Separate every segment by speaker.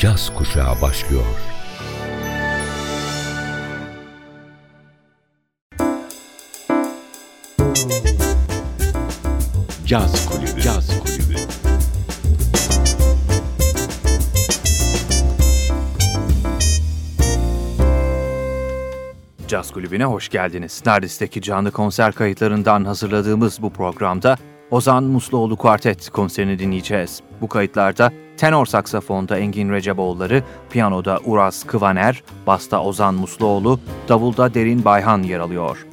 Speaker 1: caz kuşağı başlıyor. Caz Kulübü. Caz Kulübü.
Speaker 2: Caz Kulübü'ne hoş geldiniz. Nardis'teki canlı konser kayıtlarından hazırladığımız bu programda Ozan Musluoğlu Kuartet konserini dinleyeceğiz. Bu kayıtlarda tenor saksafonda Engin Receboğulları, piyanoda Uras Kıvaner, basta Ozan Musluoğlu, davulda Derin Bayhan yer alıyor.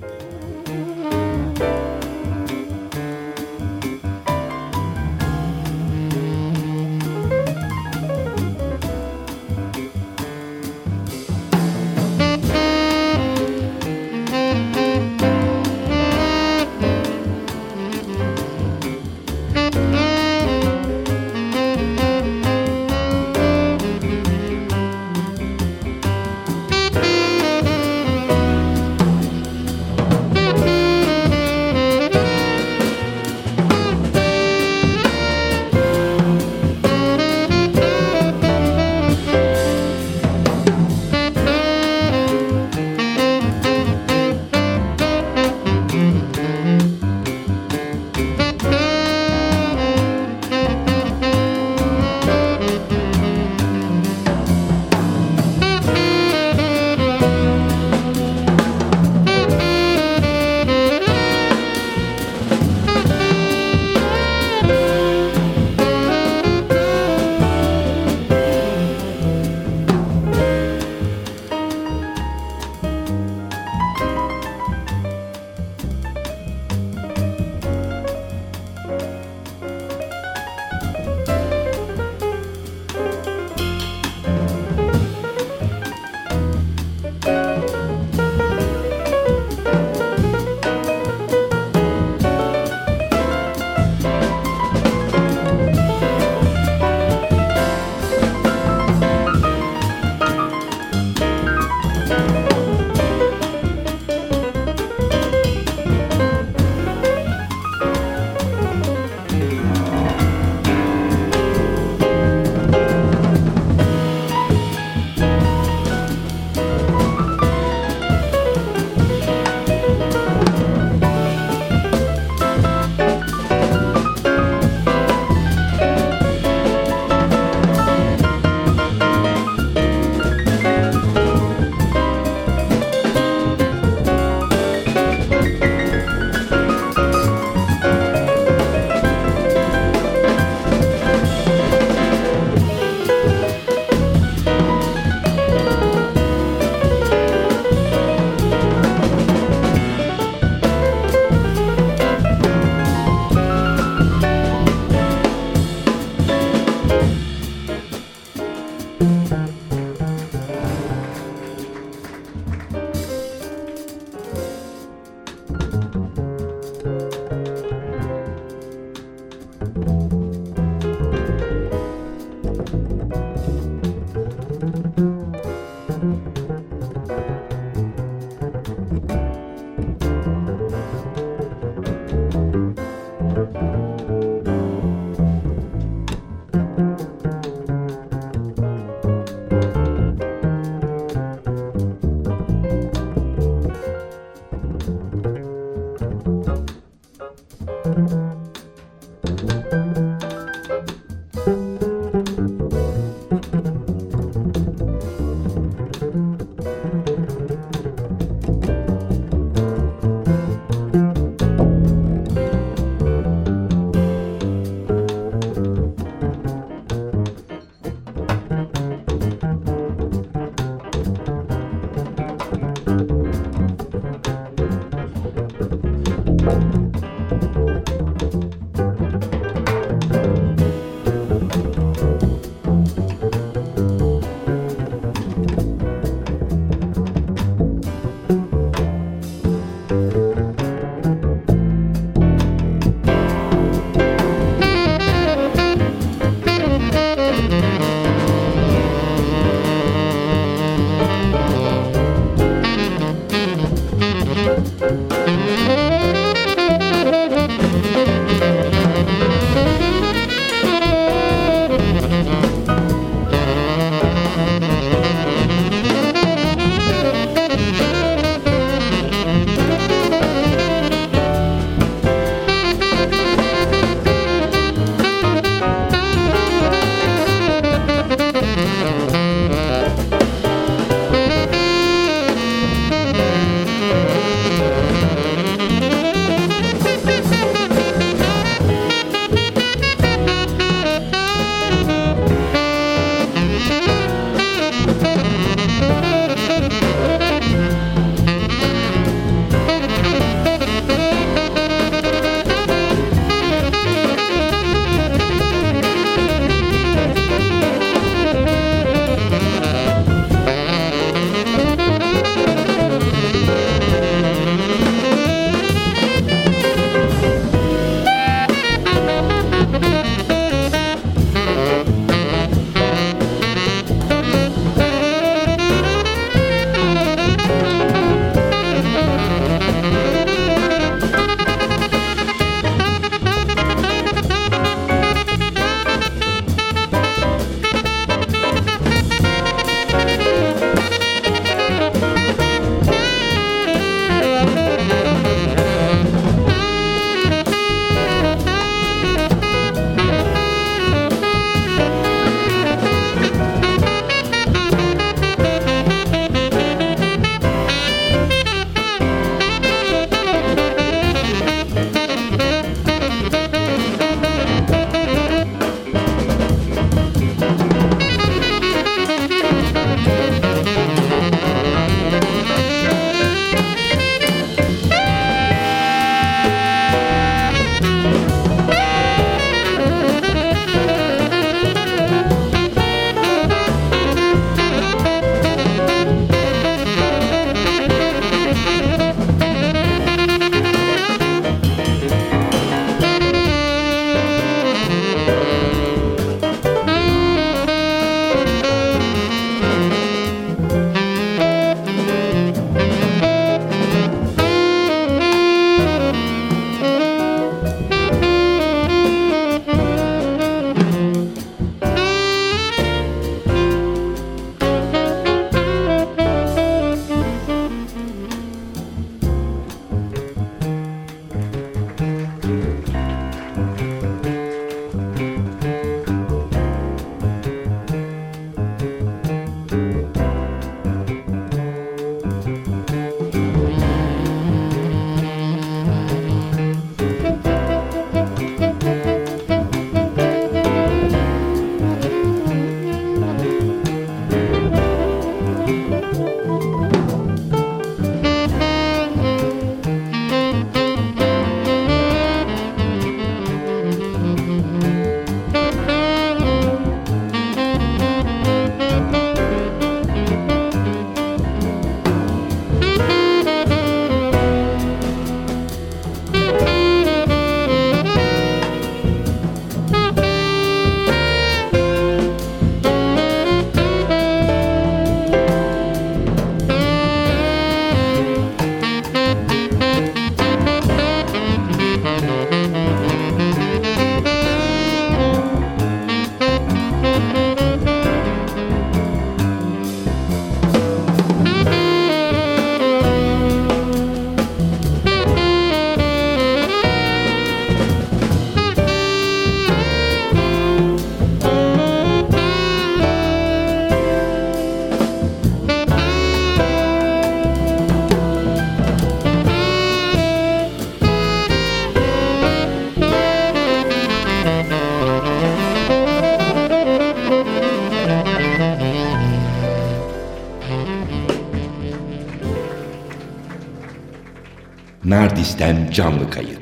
Speaker 1: Nardis'ten canlı kayıt.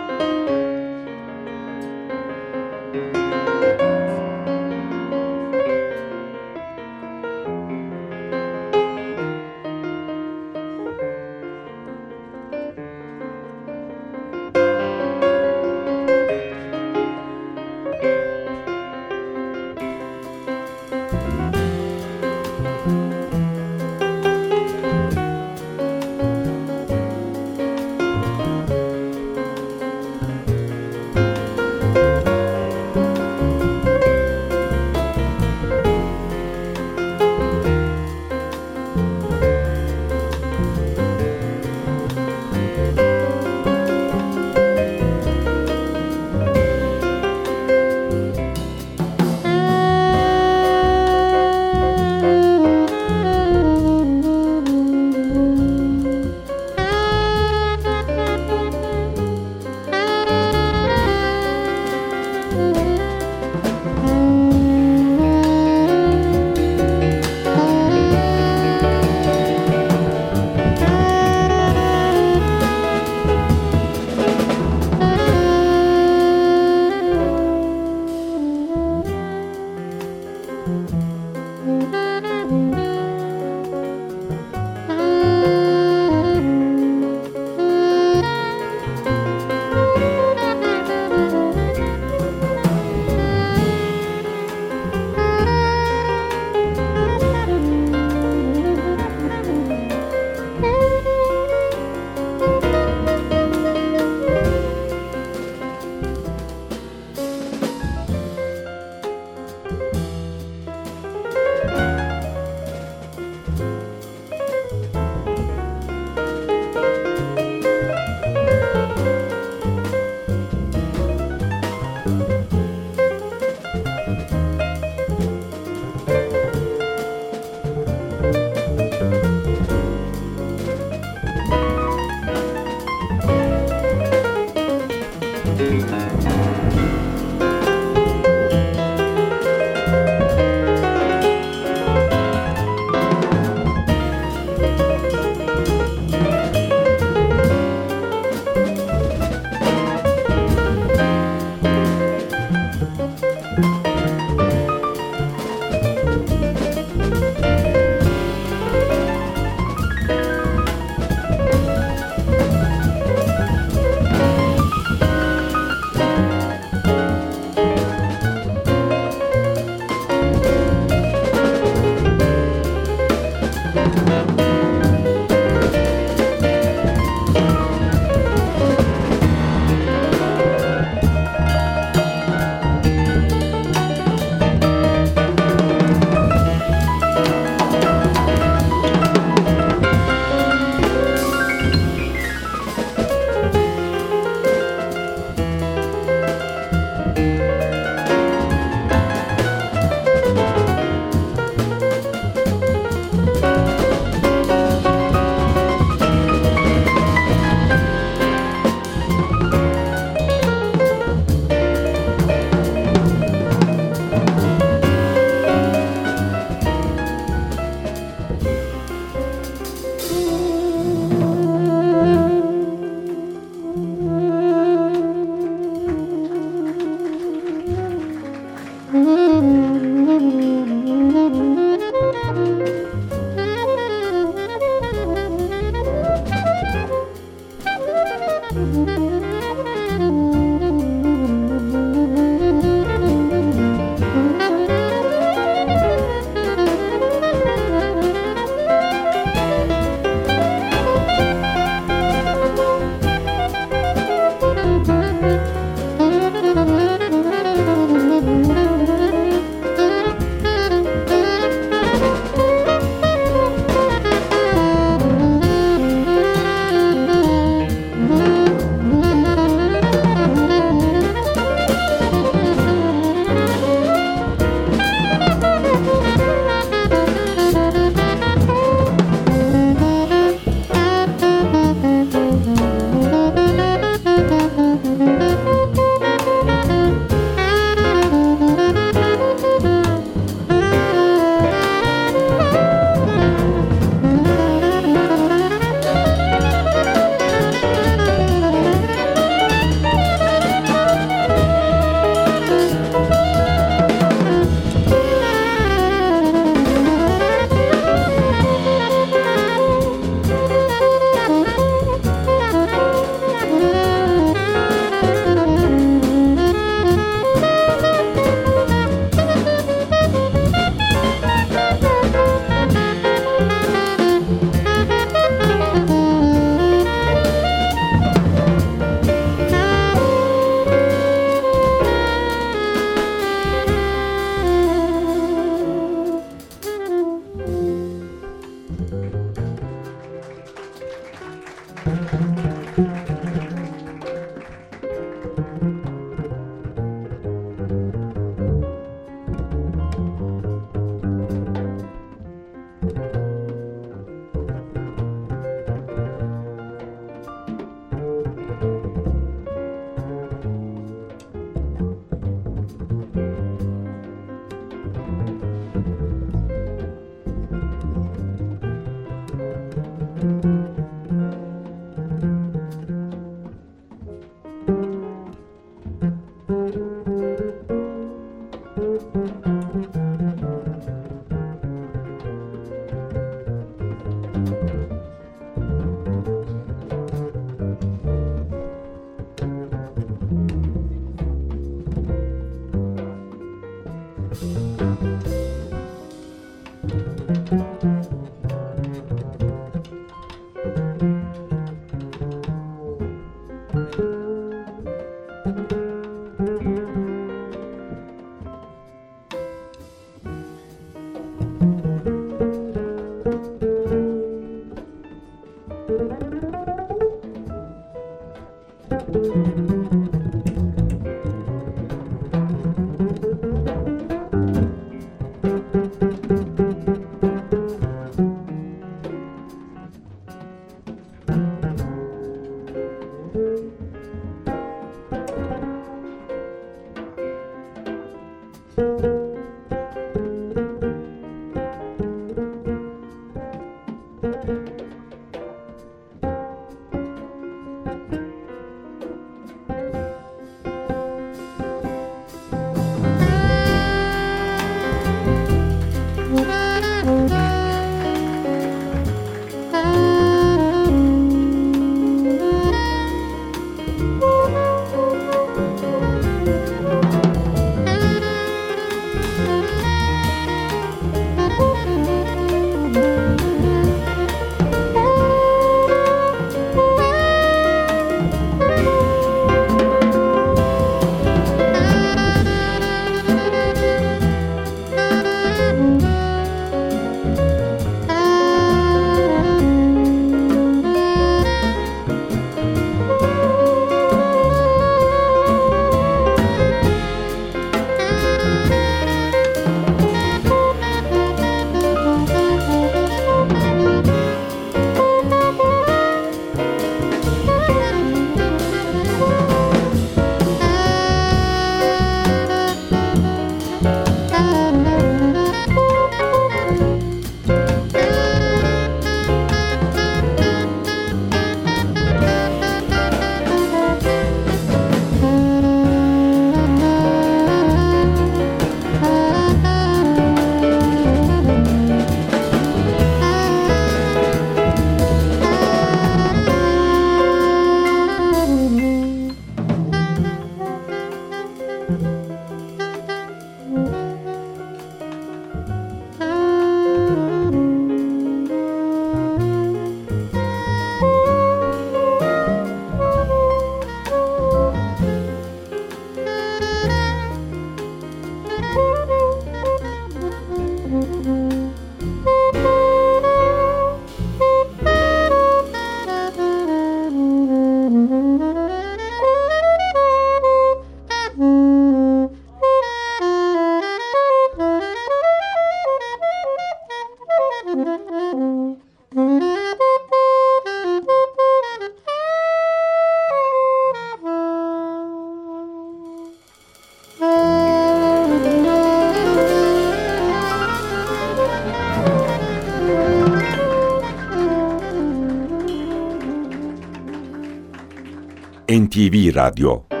Speaker 1: NTV Radyo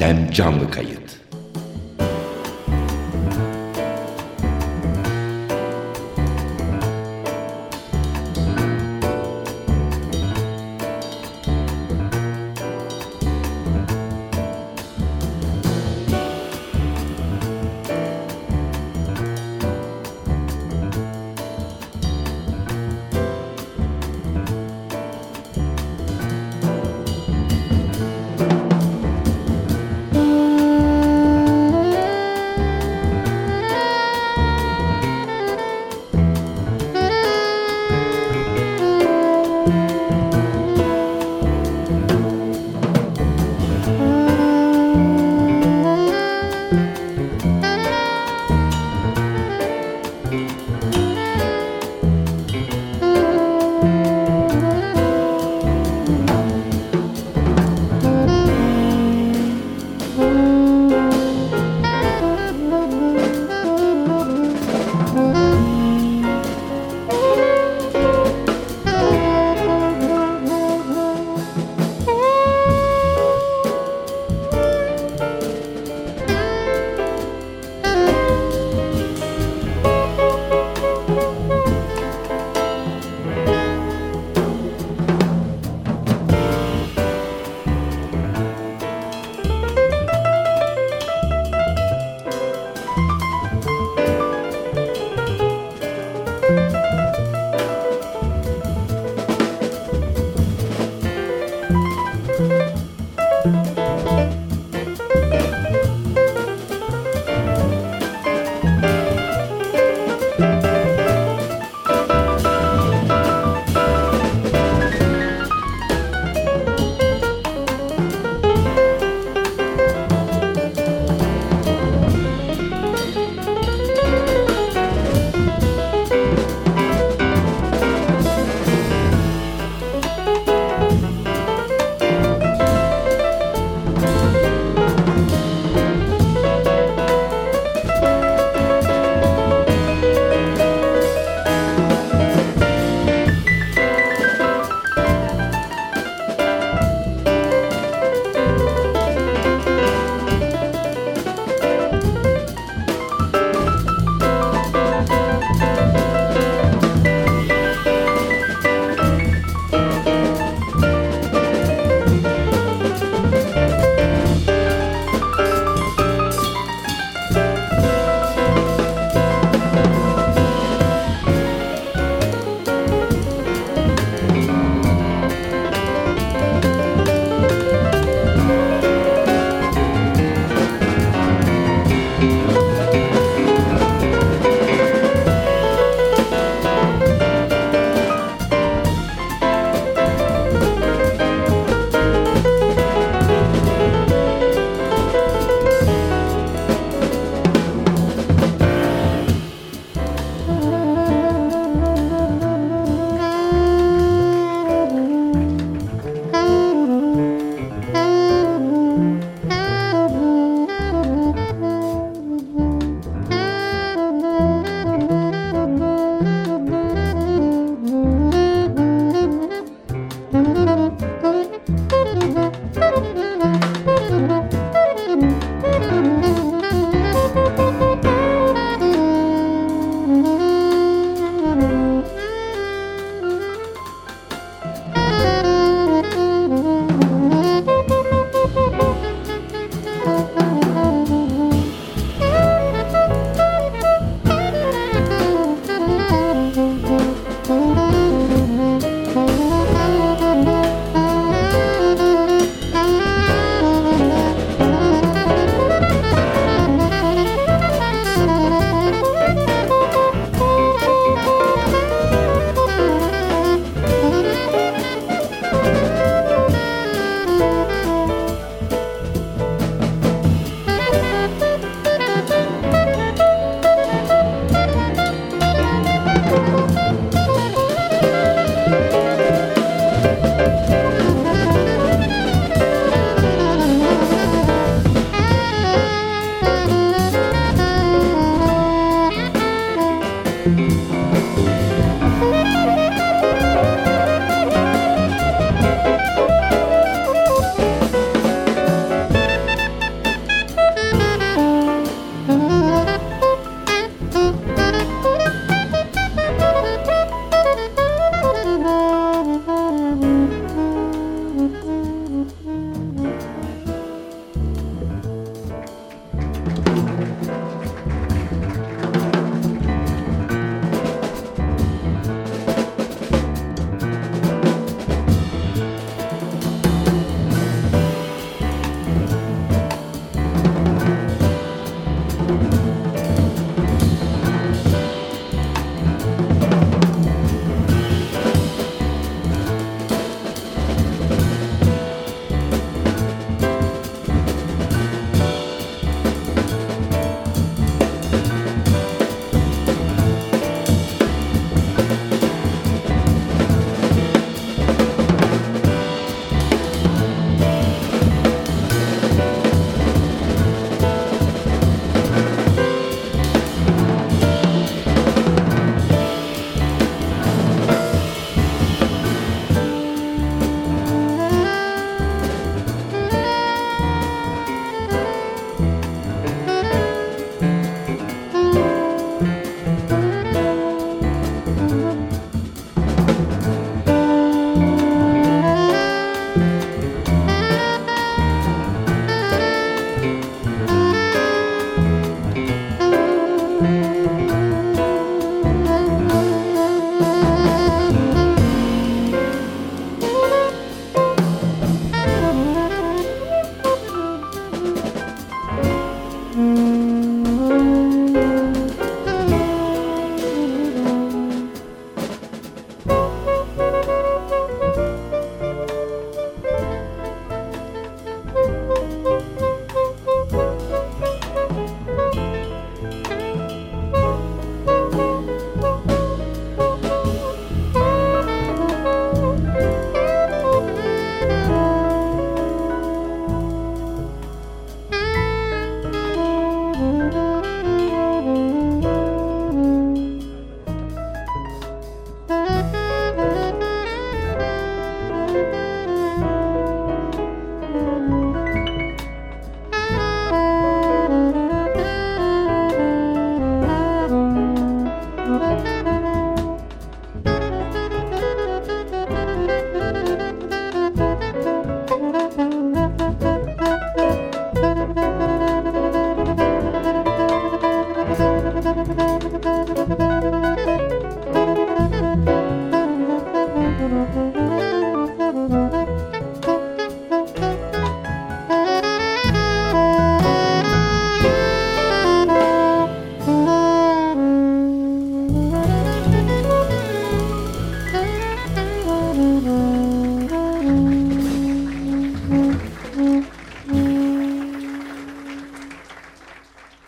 Speaker 1: Nardis'ten canlı kayıt.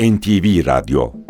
Speaker 1: NTV Radyo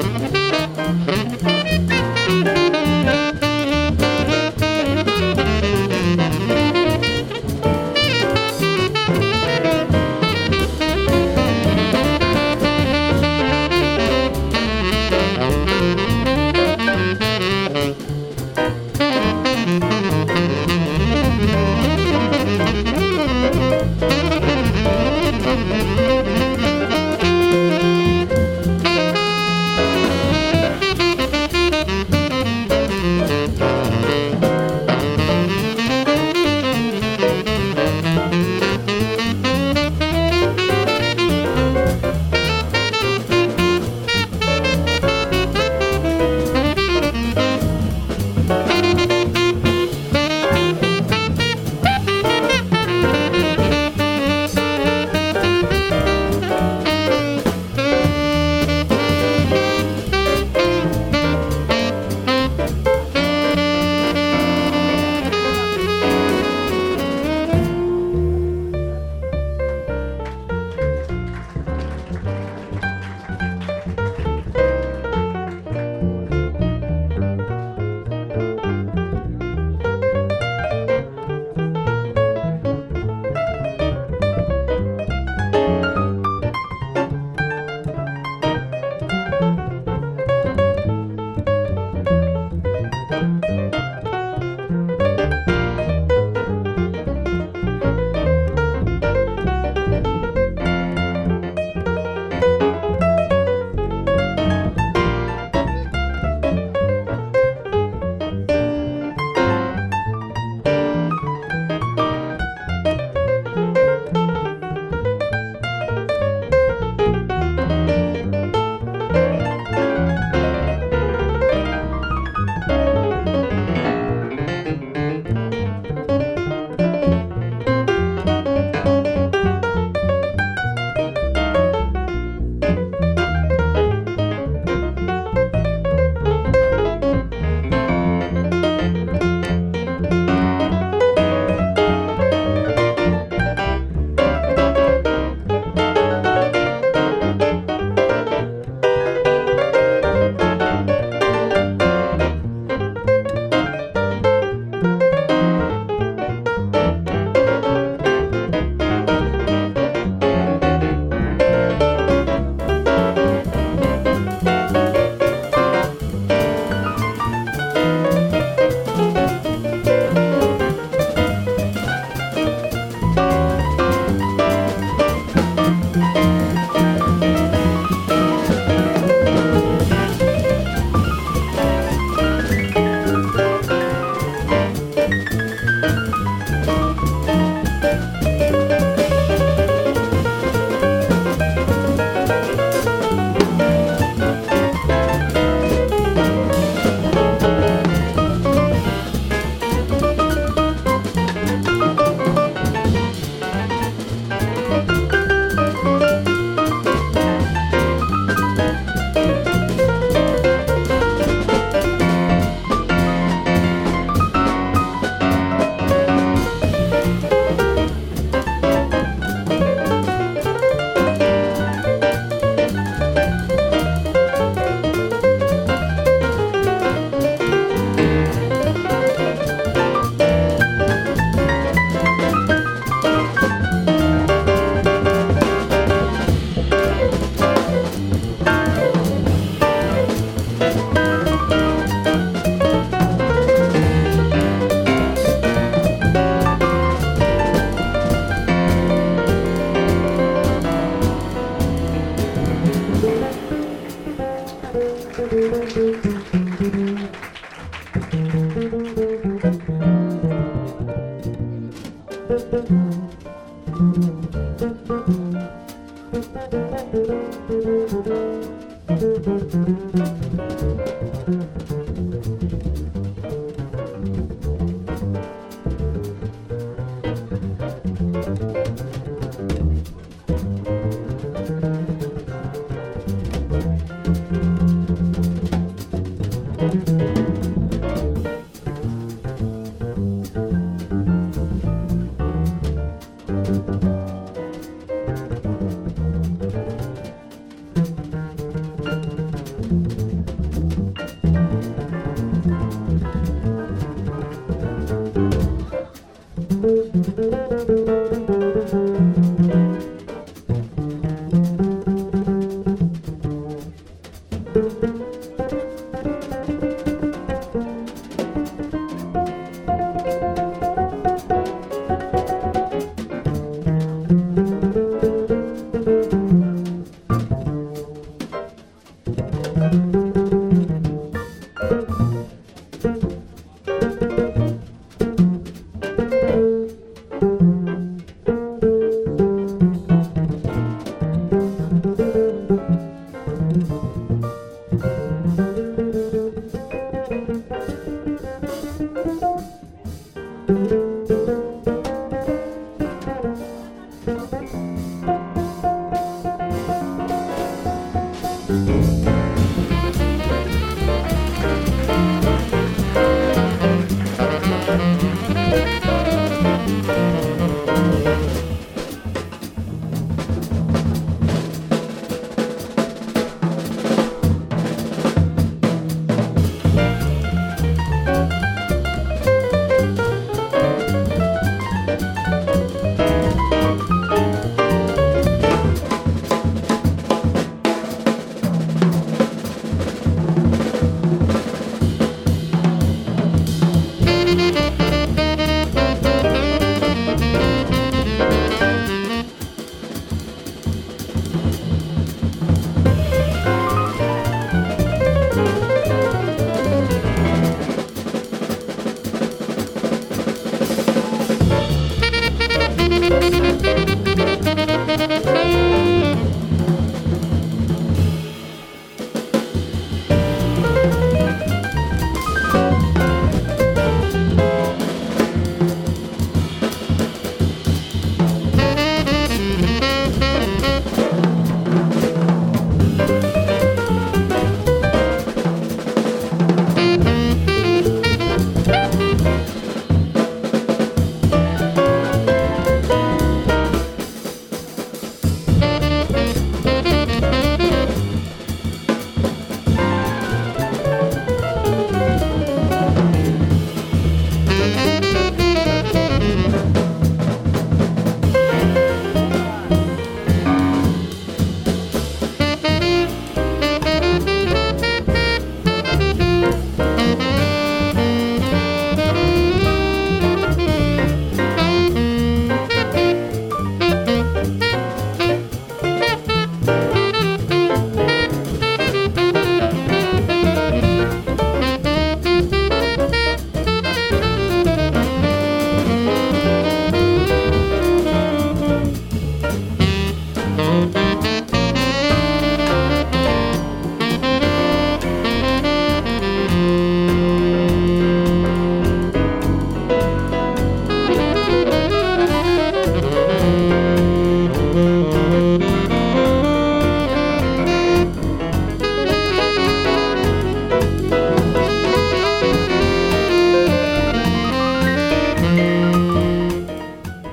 Speaker 1: Música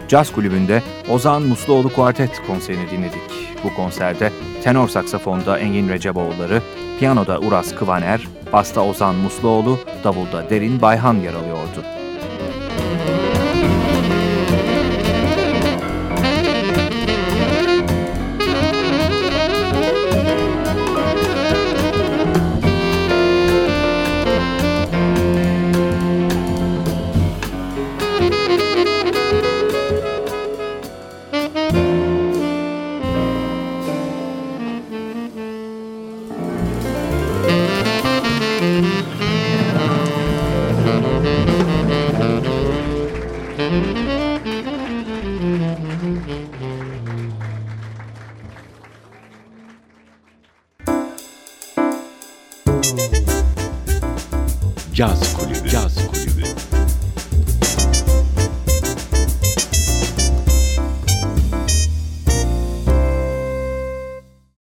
Speaker 2: Caz Kulübü'nde Ozan Musluoğlu Kuartet konserini dinledik. Bu konserde tenor saksafonda Engin Receboğulları, piyanoda Uras Kıvaner, basta Ozan Musluoğlu, davulda Derin Bayhan yer alıyordu.